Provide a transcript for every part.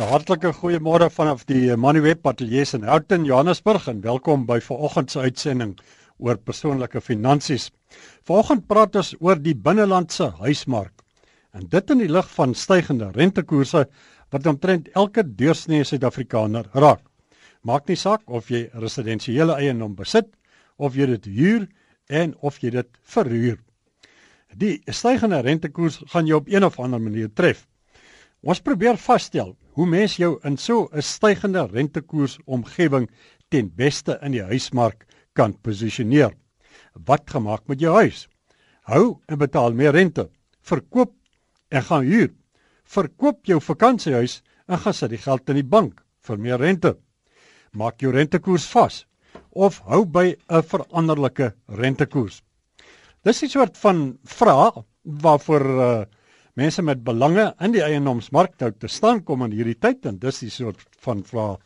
Hartlike goeiemôre vanaf die Manuweb Ateljee in Houghton, Johannesburg en welkom by vanoggend se uitsending oor persoonlike finansies. Vanoggend praat ons oor die binnelandse huismark. En dit in die lig van stygende rentekoerse wat omtrent elke deursnee Suid-Afrikaner raak. Maak nie saak of jy residensiële eiendom besit of jy dit huur en of jy dit verhuur. Die stygende rentekoers gaan jou op een of ander manier tref. Ons probeer vasstel hoe mens jou in so 'n stygende rentekoers omgewing ten beste in die huismark kan posisioneer. Wat gemaak met jou huis? Hou en betaal meer rente. Verkoop en gaan huur. Verkoop jou vakansiehuis en gaan sit die geld in die bank vir meer rente. Maak jou rentekoers vas of hou by 'n veranderlike rentekoers. Dis 'n soort van vraag waarvoor uh, mense met belange in die eiendomsmark nou te staan kom in hierdie tyd en dis die soort van vrae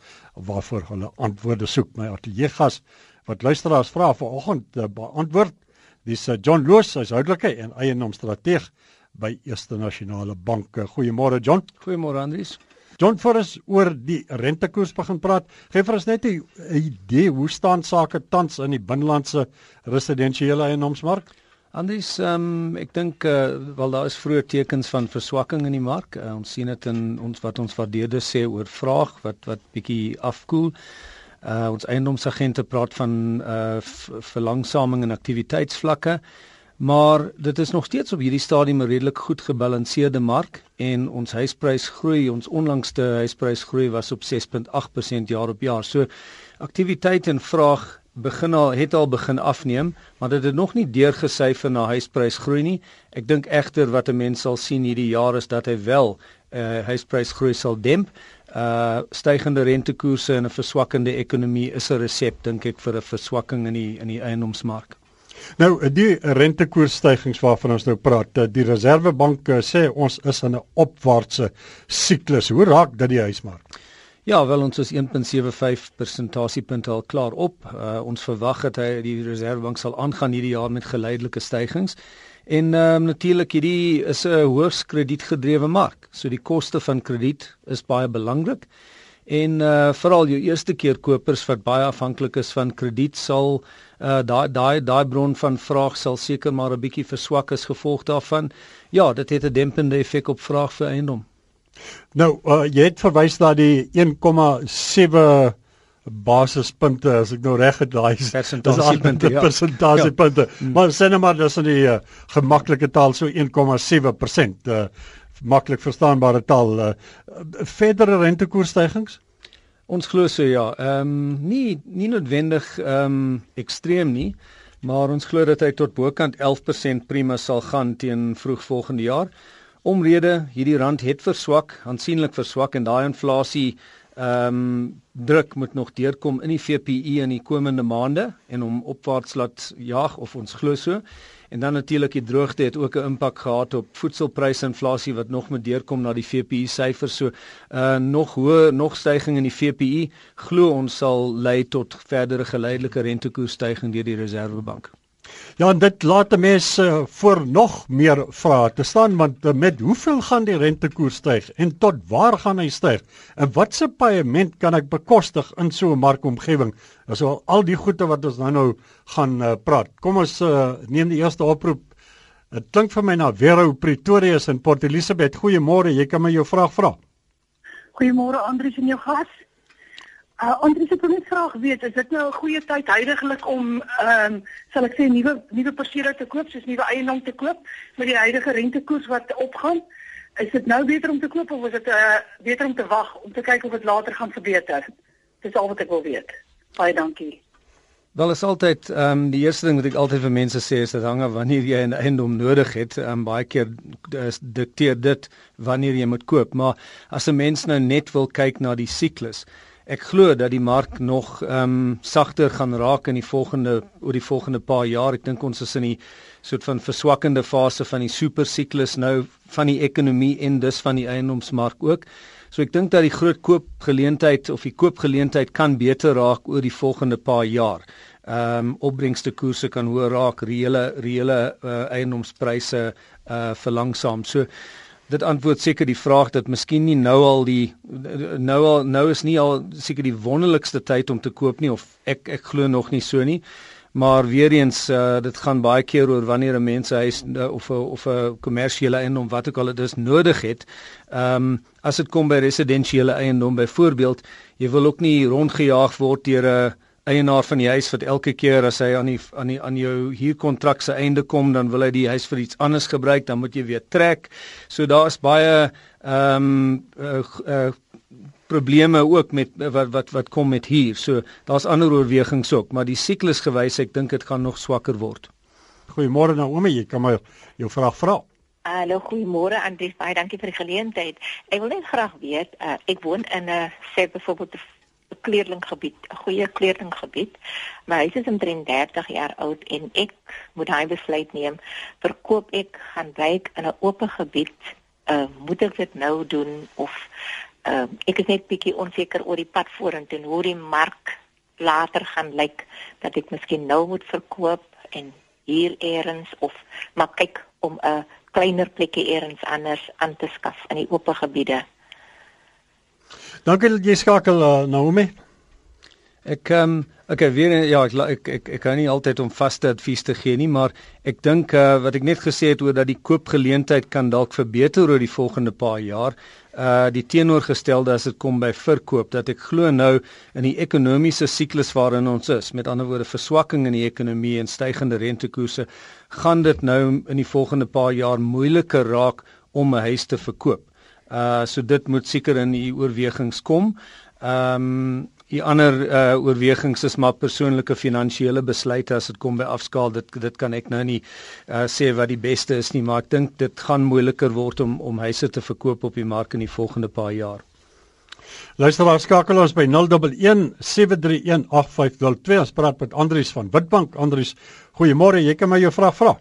waarvoor hulle antwoorde soek. My ateljee gas wat luisteraars vra vanoggend uh, beantwoord. Dis uh, John Loos, hy's houdelike en eiendomsstrateeg by Eerste Nasionale Bank. Goeiemôre John. Goeiemôre Andries. John vir ons oor die rentekoers begin praat. Gee vir ons net 'n idee hoe staan sake tans in die binnelandse residensiële eiendomsmark? Andries, um, ek dink uh, wel daar is vroeë tekens van verswakking in die mark. Uh, ons sien dit in ons wat ons waardeerders sê oor vraag wat wat bietjie afkoel. Uh, ons eiendomsagente praat van uh, verlangsaming in aktiwiteitsvlakke. Maar dit is nog steeds op hierdie stadium 'n redelik goed gebalanseerde mark en ons huisprys groei, ons onlangste huisprys groei was op 6.8% jaar op jaar. So aktiwiteit en vraag begin al het al begin afneem, maar dit het nog nie deurgesyfer na huisprysgroei nie. Ek dink egter wat 'n mens sal sien hierdie jaar is dat hy wel uh huisprysgroei sal demp. Uh stygende rentekoerse en 'n verswakkende ekonomie is 'n resep dink ek vir 'n verswakking in die in die eiendomsmark. Nou die rentekoersstygings waarvan ons nou praat, eh, die Reserwebank sê ons is in 'n opwaartse siklus. Hoe raak dit die huismark? Ja, wel ons is 1.75 persentasiepunte al klaar op. Uh, ons verwag dat hy die Reserwebank sal aangaan hierdie jaar met geleidelike stygings. En ehm um, natuurlik hierdie is 'n hoogs kredietgedrewe mark. So die koste van krediet is baie belangrik. En uh veral jou eerste keer kopers wat baie afhanklik is van krediet sal uh daai daai daai bron van vraag sal seker maar 'n bietjie verswak as gevolg daarvan. Ja, dit het 'n dempende effek op vraag vir eiendom. Nou, uh, jy het verwys na die 1,7 basispunte as ek nou reg het daai persentasiepunte ja. persentasiepunte. Ja. Mm. Maar sê net maar dis in die uh, gemaklike taal so 1,7%. Uh, maklik verstaanbare taal. Uh, verdere rentekoersstygings? Ons glo so ja. Ehm um, nie nie noodwendig ehm um, ekstreem nie, maar ons glo dat hy tot bokant 11% prima sal gaan teen vroeg volgende jaar omrede hierdie rand het verswak, aansienlik verswak en daai inflasie ehm um, druk moet nog deurkom in die VPI in die komende maande en hom opwaarts laat jaag of ons glo so. En dan natuurlik die droogte het ook 'n impak gehad op voedselpryse inflasie wat nog moet deurkom na die VPI syfers. So uh nog hoë nog stygings in die VPI glo ons sal lei tot verdere geleidelike rentekoersstygings deur die Reserwebank. Ja, dit laat mense uh, voor nog meer vrae te staan want uh, met hoeveel gaan die rentekoers styg en tot waar gaan hy styg? En watse paaiement kan ek bekostig in so 'n markomgewing? Dis al al die goede wat ons nou nou gaan uh, praat. Kom ons uh, neem die eerste oproep. Dit klink vir my na Vero Pretoria in Port Elizabeth. Goeiemôre, jy kan my jou vraag vra. Goeiemôre Andrius en jou gas. Uh Andries het net graag weet, is dit nou 'n goeie tyd heidaglik om ehm um, sal ek sê nuwe nuwe persele te koop, soos nuwe eiendom te koop met die huidige rentekoers wat opgaan? Is dit nou beter om te koop of is dit uh beter om te wag om te kyk of dit later gaan verbeter? Dis al wat ek wil weet. Baie dankie. Wel is altyd ehm um, die eerste ding wat ek altyd vir mense sê is dit hang af wanneer jy 'n eiendom nodig het. Ehm um, baie keer dikteer dit wanneer jy moet koop, maar as 'n mens nou net wil kyk na die siklus Ek glo dat die mark nog ehm um, sagter gaan raak in die volgende oor die volgende paar jaar. Ek dink ons is in die soort van verswakkende fase van die super siklus nou van die ekonomie en dus van die eiendomsmark ook. So ek dink dat die groot koopgeleentheid of die koopgeleentheid kan beter raak oor die volgende paar jaar. Ehm um, opbrengste koerse kan hoër raak, reële reële uh, eiendomspryse uh verlangsaam. So dit antwoord seker die vraag dat miskien nie nou al die nou al nou is nie al seker die wonderlikste tyd om te koop nie of ek ek glo nog nie so nie. Maar weer eens uh, dit gaan baie keer oor wanneer 'n mens huis uh, of 'n of 'n kommersiële eiendom wat ook al dit is nodig het. Ehm um, as dit kom by residensiële eiendom byvoorbeeld, jy wil ook nie rondgejaag word deur 'n eienaar van die huis wat elke keer as hy aan die aan die aan jou huurkontrak se einde kom, dan wil hy die huis vir iets anders gebruik, dan moet jy weer trek. So daar's baie ehm um, uh, uh, probleme ook met wat wat wat kom met hier. So daar's ander oorwegings ook, maar die siklus gewys ek dink dit gaan nog swakker word. Goeiemôre Naomi, jy kan my jou vraag vra. Hallo, goeiemôre Andries, baie dankie vir die geleentheid. Ek wil net graag weet, uh, ek woon in 'n uh, sê byvoorbeeld kleerlinggebied, 'n goeie kleerlinggebied. My huis is omtrent 30 jaar oud en ek moet hy besluit neem, verkoop ek gaan wyk in 'n oop gebied, uh, moet ek dit nou doen of uh, ek is net bietjie onseker oor die pad vorentoe en hoe die mark later gaan lyk dat ek miskien nou moet verkoop en hier eers of maar kyk om 'n kleiner plekkie eers anders aan te skaf in die oop gebiede. Dankie dat jy skakel uh, Naomi. Ek ehm um, okay weer ja ek ek ek, ek kan nie altyd om vaste advies te gee nie maar ek dink uh, wat ek net gesê het oor dat die koopgeleentheid kan dalk verbeter oor die volgende paar jaar uh die teenoorgestelde as dit kom by verkoop dat ek glo nou in die ekonomiese siklus waarin ons is met ander woorde verswakking in die ekonomie en stygende rentekoerse gaan dit nou in die volgende paar jaar moeiliker raak om 'n huis te verkoop. Uh so dit moet seker in u oorwegings kom. Ehm um, Die ander uh oorwegings is maar persoonlike finansiële besluite as dit kom by afskaal. Dit dit kan ek nou nie uh sê wat die beste is nie, maar ek dink dit gaan moeiliker word om om huise te verkoop op die mark in die volgende paar jaar. Luisteraar skakel ons by 0117318502. Ons praat met Andrius van Witbank. Andrius, goeiemôre. Jy kan my jou vraag vra.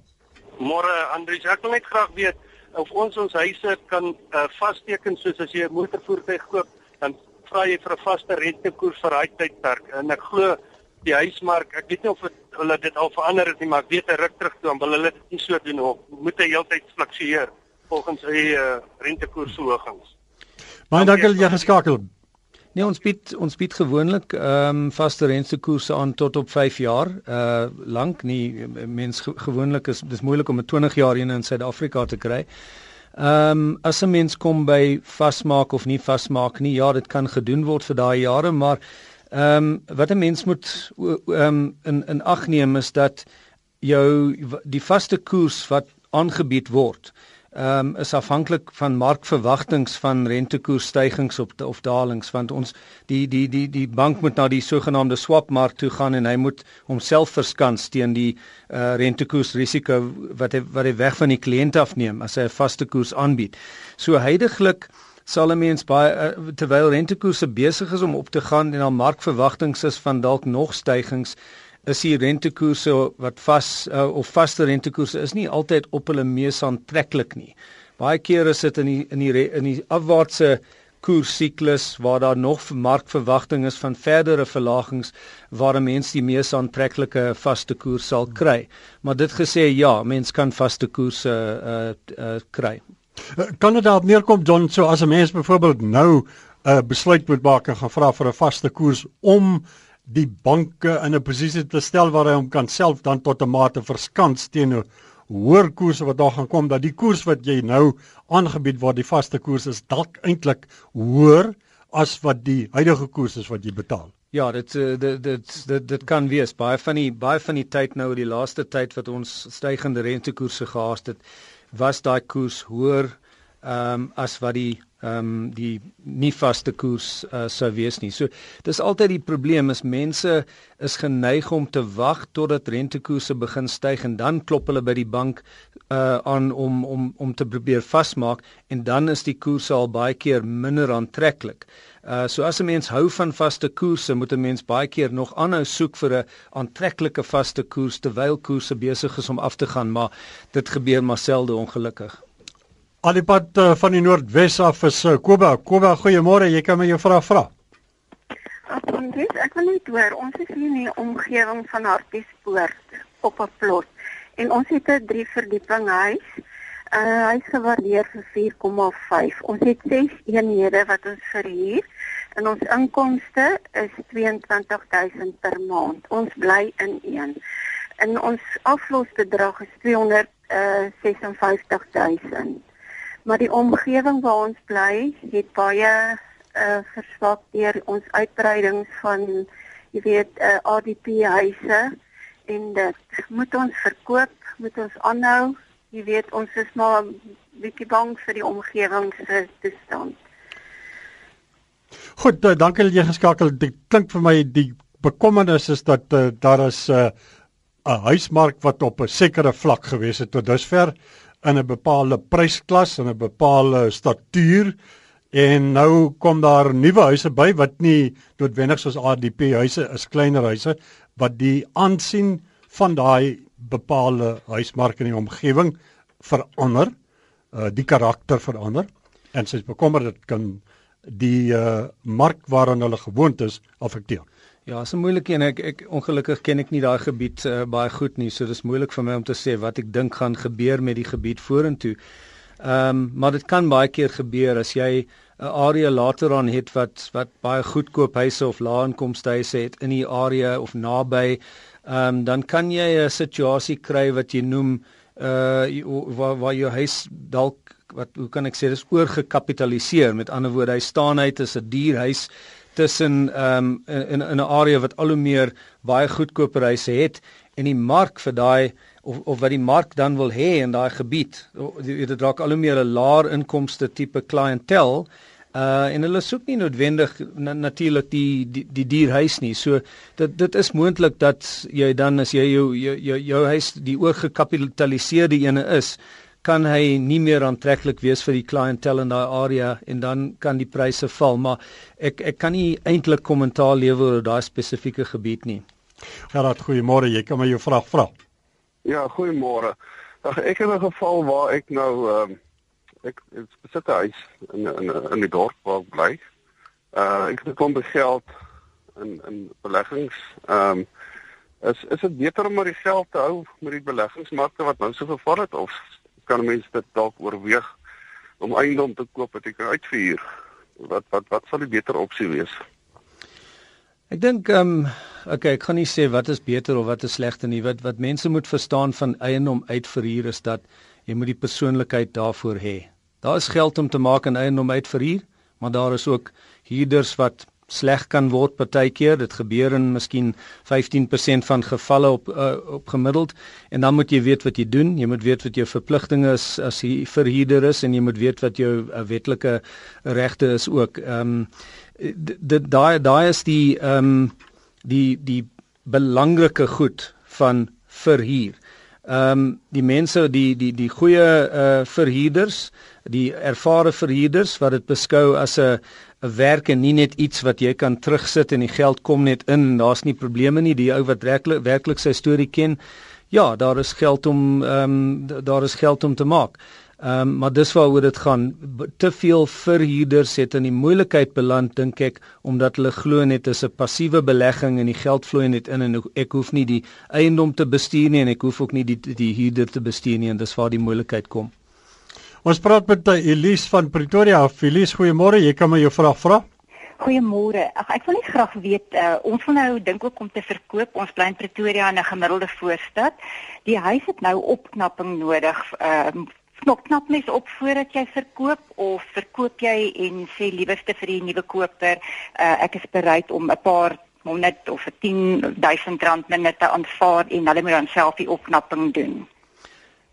Môre Andrius, ek wil net graag weet of ons ons huise kan uh, vasteken soos as jy 'n motorvoertuig koop, dan vra jy vir 'n vaste rentekoers vir daai tydperk en ek glo die huismark, ek weet nie of het, hulle dit al verander het nie, maar ek weet 'n ruk terug toe wil hulle dit nie so doen of moet hy heeltyd fluktueer volgens hy uh, rentekoersverhogings. Maar dan kan jy geskakel. Nee, ons bied ons bied gewoonlik ehm um, vaste rentekoerse aan tot op 5 jaar uh lank nie mens gewoonlik is dis moeilik om 'n 20 jaar een in Suid-Afrika te kry. Ehm um, as 'n mens kom by vasmaak of nie vasmaak nie, ja, dit kan gedoen word vir daai jare, maar ehm um, wat 'n mens moet ehm um, in in ag neem is dat jou die vaste koers wat aangebied word ehm um, is afhanklik van markverwagtings van rentekoersstygings op of dalings want ons die die die die bank moet na die sogenaamde swapmark toe gaan en hy moet homself verskans teen die uh, rentekoersrisiko wat hy wat hy weg van die kliënt afneem as hy 'n vaste koers aanbied. So heidaglik sal 'n mens baie uh, terwyl rentekoerse besig is om op te gaan en al markverwagtings is van dalk nog stygings is die rentekoerse wat vas uh, of vaste rentekoerse is nie altyd op hulle mees aantreklik nie. Baie kere is dit in die in die in die afwaartse koersiklus waar daar nog markverwagting is van verdere verlagings waar 'n mens die mees aantreklike vaste koers sal kry. Maar dit gesê ja, mens kan vaste koerse uh, uh, kry. Kan dit daarop neerkom John so as 'n mens byvoorbeeld nou 'n uh, besluit moet maak en gaan vra vir 'n vaste koers om die banke in 'n posisie te stel waar hy hom kan self dan tot 'n mate verskans teen 'n hoër koers wat daar gaan kom dat die koers wat jy nou aangebied word die vaste koers is dalk eintlik hoër as wat die huidige koers is wat jy betaal. Ja, dit eh, dit dit dit, dit kan wees baie van die baie van die tyd nou die laaste tyd wat ons stygende rentekoerse gehad het was daai koers hoër ehm um, as wat die ehm um, die nie vaste koers uh, sou wees nie. So dis altyd die probleem is mense is geneig om te wag totdat rentekoerse begin styg en dan klop hulle by die bank uh aan om om om te probeer vasmaak en dan is die koers al baie keer minder aantreklik. Uh so as 'n mens hou van vaste koerse, moet 'n mens baie keer nog aanhou soek vir 'n aantreklike vaste koers terwyl koerse besig is om af te gaan, maar dit gebeur maar selde ongelukkig. Alipad uh, van die Noordwes af is uh, Koba. Koba, goeiemôre. Jy kan my jou vraag vra. Andries, ek wil net hoor, ons is hier in die omgewing van Hartbeespoort op 'n plot en ons het 'n drie verdieping huis. Uh hy's gewaardeer vir 4,5. Ons het 6 eenhede wat ons verhuur en ons inkomste is 22000 per maand. Ons bly in een. En ons aflosbedrag is 256000. Maar die omgewing waar ons bly het baie uh verswak deur ons uitbreidings van jy weet uh, ADP huise en dit moet ons verkoop, moet ons aanhou. Jy weet ons is maar bietjie bang vir die omgewing se toestand. Goed, uh, dankie dat jy geskakel. Dit klink vir my die bekommernis is dat uh, daar is 'n uh, 'n huismark wat op 'n sekere vlak gewees het tot dusver in 'n bepaalde prysklas en 'n bepaalde statuur En nou kom daar nuwe huise by wat nie noodwendig soos ADP huise is, kleiner huise wat die aansien van daai bepaalde huismark in die omgewing verander, uh die karakter verander en sy is bekommerd dit kan die uh mark waaraan hulle gewoond is afekteer. Ja, is 'n moeilike een. Ek ek ongelukkig ken ek nie daai gebied uh, baie goed nie, so dis moeilik vir my om te sê wat ek dink gaan gebeur met die gebied vorentoe. Ehm um, maar dit kan baie keer gebeur as jy 'n area later aan het wat wat baie goedkoop huise of lae inkomste huise het in die area of naby, ehm um, dan kan jy 'n situasie kry wat jy noem uh waar waar jou huis dalk wat hoe kan ek sê dis oorgekapitaliseer met ander woorde hy staan uit as 'n duur huis tussen ehm um, in in 'n area wat al hoe meer baie goedkoper huise het en die mark vir daai of of wat die mark dan wil hê in daai gebied. Dit raak al hoe meer 'n laer inkomste tipe kliëntel. Uh en hulle soek nie noodwendig na, natuurlik die die die dierhuis nie. So dit dit is moontlik dat jy dan as jy jou jou jou, jou huis die oorgekapitaliseerde ene is, kan hy nie meer aantreklik wees vir die kliëntel in daai area en dan kan die pryse val, maar ek ek kan nie eintlik kommentaar lewer oor daai spesifieke gebied nie. Gerard, goeiemôre. Jy kan my jou vraag vra. Ja, goeiemôre. Ek het 'n geval waar ek nou ehm uh, ek besit 'n huis in in in die dorp waar ek bly. Uh ek het 'n klomp geld in in beleggings. Ehm um, is is dit beter om maar die geld te hou met die beleggingsmarkte wat nou so geval het of kan mense dit dalk oorweeg om eiendom te koop wat ek kan uitverhuur? Wat wat wat sal die beter opsie wees? Ek dink ehm um, okay, ek gaan nie sê wat is beter of wat is slegter nie. Wat wat mense moet verstaan van eiendom uitverhuur is dat jy moet die persoonlikheid daarvoor hê. Daar is geld om te maak in eiendom uitverhuur, maar daar is ook huurders wat sleg kan word partykeer. Dit gebeur in miskien 15% van gevalle op uh, op gemiddeld en dan moet jy weet wat jy doen. Jy moet weet wat jou verpligtinge is as jy verhuurder is en jy moet weet wat jou uh, wetlike regte is ook. Ehm um, dit daai daai is die ehm um, die die belangrike goed van verhuur. Ehm um, die mense die die die goeie uh verhuurders, die ervare verhuurders wat dit beskou as 'n werk en nie net iets wat jy kan terugsit en die geld kom net in en daar's nie probleme nie. Die ou wat werklik werklik sy storie ken, ja, daar is geld om ehm um, daar is geld om te maak. Ehm um, maar dis waaroor dit gaan. Te veel verhuurders het in die moeilikheid beland dink ek omdat hulle glo net is 'n passiewe belegging en die geld vloei net in en ek hoef nie die eiendom te bestuur nie en ek hoef ook nie die die huurder te bestuur nie en dis waar die moeilikheid kom. Ons praat met Elise van Pretoria. Elise, goeiemôre. Jy kan my jou vraag vra. Goeiemôre. Ag ek wil net graag weet, uh, ons wil nou dink ook om te verkoop. Ons bly in Pretoria in 'n gemiddelde voorstad. Die huis het nou opknapping nodig. Ehm uh, knop knap mes op voordat jy verkoop of verkoop jy en sê liewerste vir die nuwe koper uh, ek is bereid om 'n paar honderd of 10000 rand minder te aanvaar en hulle moet dan self die opknapping doen.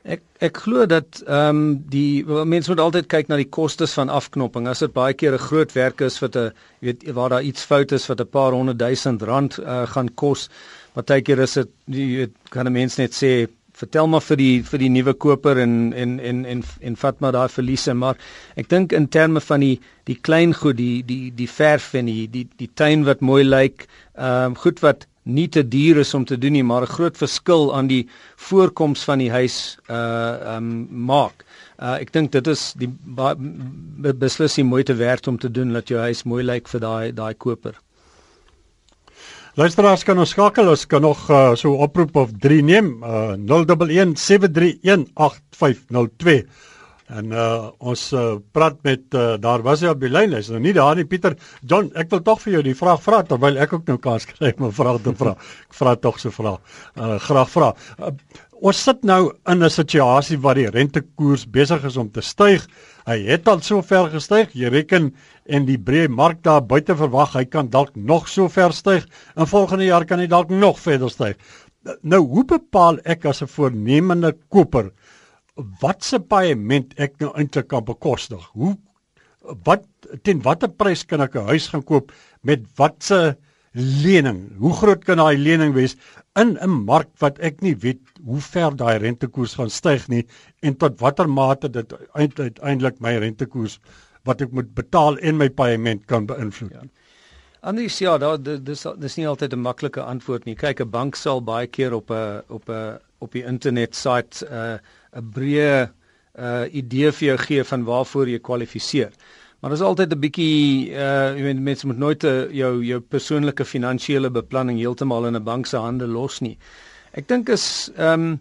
Ek ek glo dat ehm um, die mense moet altyd kyk na die kostes van afknopping. As dit baie keer 'n groot werk is wat 'n jy weet waar daar iets fout is wat 'n paar honderd duisend rand uh, gaan kos, partykeer is dit jy weet kan 'n mens net sê vertel maar vir die vir die nuwe koper en en en en en vat maar daai verliese maar ek dink in terme van die die klein goed die die die verf en die die die tuin wat mooi lyk ehm um, goed wat nie te duur is om te doen nie maar 'n groot verskil aan die voorkoms van die huis uh um, maak. Uh ek dink dit is die beslis die moeite werd om te doen dat jou huis mooi lyk vir daai daai koper. Luisteraars kan ons skakel, ons kan nog uh, so oproep of 3 neem, uh, 011 731 8502. En uh ons uh, praat met uh, daar was hy op die lyn, hy's nou nie daar nie Pieter. John, ek wil tog vir jou die vraag vra terwyl ek ook nou kans kry om 'n vraag te vra. Ek vra tog so vra. Uh graag vra. Uh, ons sit nou in 'n situasie waar die rentekoers besig is om te styg. Hy het al so ver gestyg. Jy reken en die breë mark daar buite verwag hy kan dalk nog so ver styg. In volgende jaar kan hy dalk nog verder styg. Nou, hoe bepaal ek as 'n voornemende koper wat se paaiement ek nou eintlik kan bekostig. Hoe wat teen watter prys kan ek 'n huis gaan koop met watse lening? Hoe groot kan daai lening wees in 'n mark wat ek nie weet hoe ver daai rentekoers gaan styg nie en tot watter mate dit uiteindelik my rentekoers wat ek moet betaal en my paaiement kan beïnvloed. Ja. Anders ja, daar dis dis nie altyd 'n maklike antwoord nie. Kyk, 'n bank sal baie keer op 'n op 'n op die internet site 'n uh, 'n breë uh idee vir jou gee van waarvoor jy kwalifiseer. Maar dit is altyd 'n bietjie uh jy weet mense moet nooit uh, jou jou persoonlike finansiële beplanning heeltemal in 'n bank se hande los nie. Ek dink is ehm um,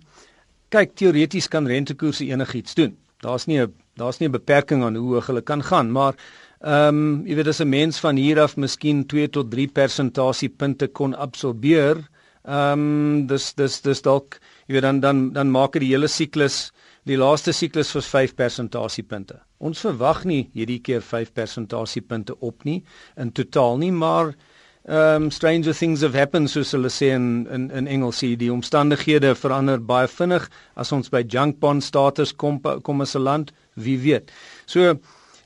kyk teoreties kan rentekoerse enigiets doen. Daar's nie 'n daar's nie 'n beperking aan hoe hoog hulle kan gaan, maar ehm um, jy weet as 'n mens van hier af miskien 2 tot 3 persentasiepunte kon absorbeer, ehm um, dis dis dis dalk jy weet dan dan dan maak dit die hele siklus die laaste siklus vir 5 persentasiepunte. Ons verwag nie hierdie keer 5 persentasiepunte op nie in totaal nie, maar um stranger things have happened soos hulle sê in in in Engels die omstandighede verander baie vinnig as ons by junk bond status kom kom as 'n land, wie weet. So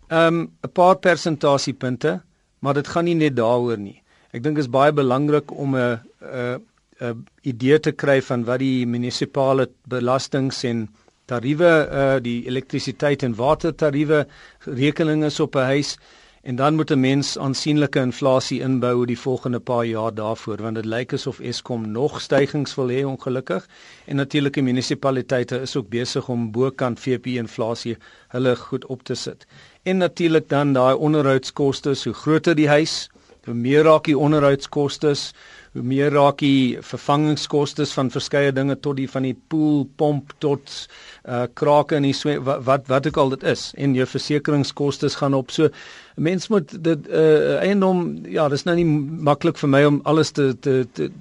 um 'n paar persentasiepunte, maar dit gaan nie net daaroor nie. Ek dink is baie belangrik om 'n 'n 'n idee te kry van wat die munisipale belastings en tariewe uh die elektrisiteit en watertariewe rekeninge is op 'n huis en dan moet 'n mens aansienlike inflasie inbou die volgende paar jaar daarvoor want dit lyk asof Eskom nog stygings wil hê ongelukkig en natuurlike munisipaliteite is ook besig om bokant VP inflasie hulle goed op te sit. En natuurlik dan daai onderhoudskoste, hoe groter die huis, hoe meer raak die onderhoudskoste, hoe meer raak die vervangingskoste van verskeie dinge tot die van die pool pomp tot uh krake in die swem, wat, wat wat ook al dit is en jou versekeringskoste gaan op. So mens moet dit uh eiendom ja, dis nou nie maklik vir my om alles te te te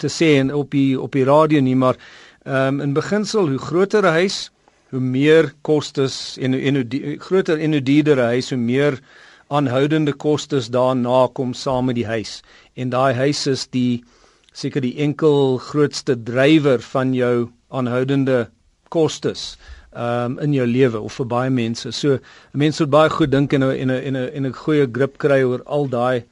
te sê en op die op die radio nie, maar ehm um, in beginsel hoe groter 'n huis, hoe meer kostes en en hoe die, groter en hoe duurder 'n huis, hoe meer aanhoudende kostes daarna kom saam met die huis en daai huis is die seker die enkel grootste drywer van jou aanhoudende kostes um, in jou lewe of vir baie mense. So 'n mens moet baie goed dink en 'n en 'n en 'n 'n goeie grip kry oor al daai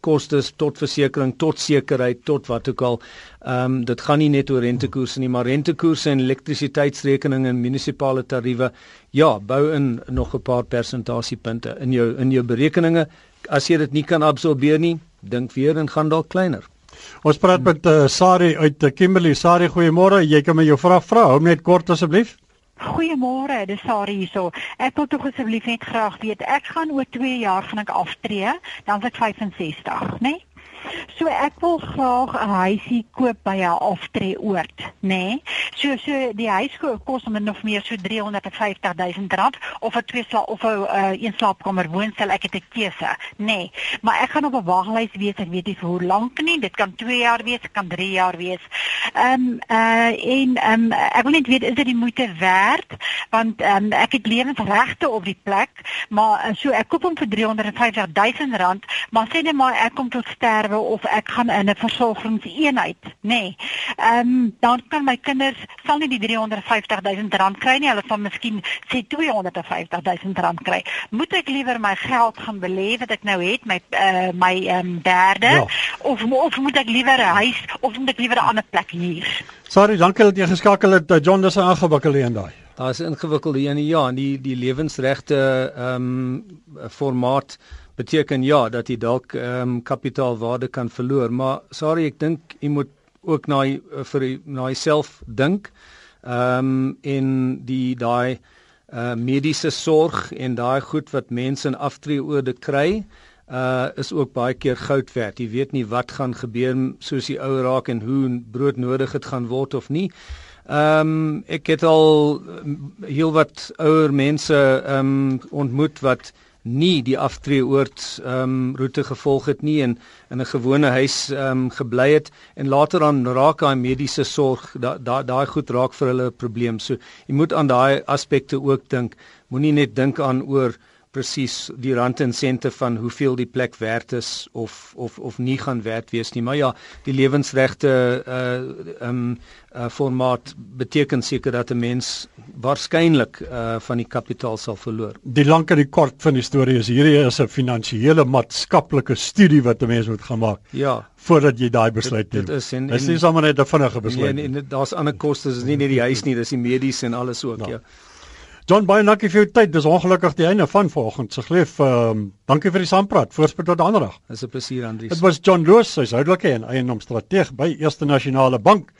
kostes tot versekerings tot sekerheid tot wat ook al. Ehm um, dit gaan nie net oor rentekoerse nie, maar rentekoerse en elektrisiteitsrekeninge en munisipale tariewe. Ja, bou in nog 'n paar persentasiepunte in jou in jou berekeninge. As jy dit nie kan absorbeer nie, dink weer en gaan dalk kleiner. Ons praat met uh, Sari uit uh, Kimberley. Sari, goeiemôre. Jy kan my jou vraag vra. Hou net kort asseblief. Goeiemôre, dis Sari hierso. Ek wil tog asseblief net graag weet, ek gaan oor 2 jaar gaan ek aftree, dan is ek 65, né? Nee? So ek wil graag 'n huisie koop by 'n aftreeoord, nê? Nee? So so die huis kos om nog meer so 350 000 rand of 'n twee slaap of 'n uh, een slaapkamer woonstel, ek het 'n keuse, nê? Nee. Maar ek gaan op 'n waglys wees, ek weet nie vir hoe lank nie. Dit kan 2 jaar wees, dit kan 3 jaar wees. Ehm um, uh en ehm um, ek wil net weet is dit die moeite werd want ehm um, ek het lewensregte op die plek, maar uh, so ek koop hom vir 350 000 rand, maar sê net maar ek kom tot sterwe of ek gaan in 'n versorgingseenheid, nê. Nee. Ehm um, dan kan my kinders sal nie die 350 000 rand kry nie, hulle sal miskien sê 250 000 rand kry. Moet ek liewer my geld gaan belê wat ek nou het, my uh, my ehm um, derde ja. of of moet ek liewer 'n huis of moet ek liewer 'n ander plek hier? Sorry, dankie dat jy geskakel het. Eh, John, dis 'n ingewikkelde een daai. Daar's 'n ingewikkelde een ja, en die die lewensregte ehm um, formaat beteken ja dat jy dalk ehm um, kapitaalwaarde kan verloor, maar sorry, ek dink jy moet ook na vir na jouself dink. Ehm um, in die daai uh mediese sorg en daai goed wat mense in aftreeorde kry. uh is ook baie keer goud werd. Jy weet nie wat gaan gebeur soos die ou raak en hoe broodnodig dit gaan word of nie. Ehm um, ek het al heelwat ouer mense ehm um, ontmoet wat nie die aftreeoort ehm um, roete gevolg het nie en in 'n gewone huis ehm um, gebly het en later dan raak daai mediese sorg daai daai da, goed raak vir hulle 'n probleem. So jy moet aan daai aspekte ook dink. Moenie net dink aan oor presies die rand en sente van hoeveel die plek werd is of of of nie gaan werd wees nie. Maar ja, die lewensregte uh ehm um, uh, formaat beteken seker dat 'n mens waarskynlik uh, van die kapitaal sal verloor. Die lank en die kort van die storie is hierdie is 'n finansiële maatskaplike studie wat 'n mens moet gaan maak. Ja, voordat jy daai besluit neem. Dit is en, en dis nie sommer net 'n vinnige besluit nee, nie. En, en daar's ander kostes, dis nie net die huis nie, dis die medies en alles ook, no. ja. John baie dankie vir jou tyd. Dis ongelukkig die einde van vanoggend se gleef. Ehm um, dankie vir die saampraat. Voorspoed tot donderdag. Dis 'n plesier Andrius. Dit was John Roos, hy's houdelike en eienoomstrateeg by Eerste Nasionale Bank.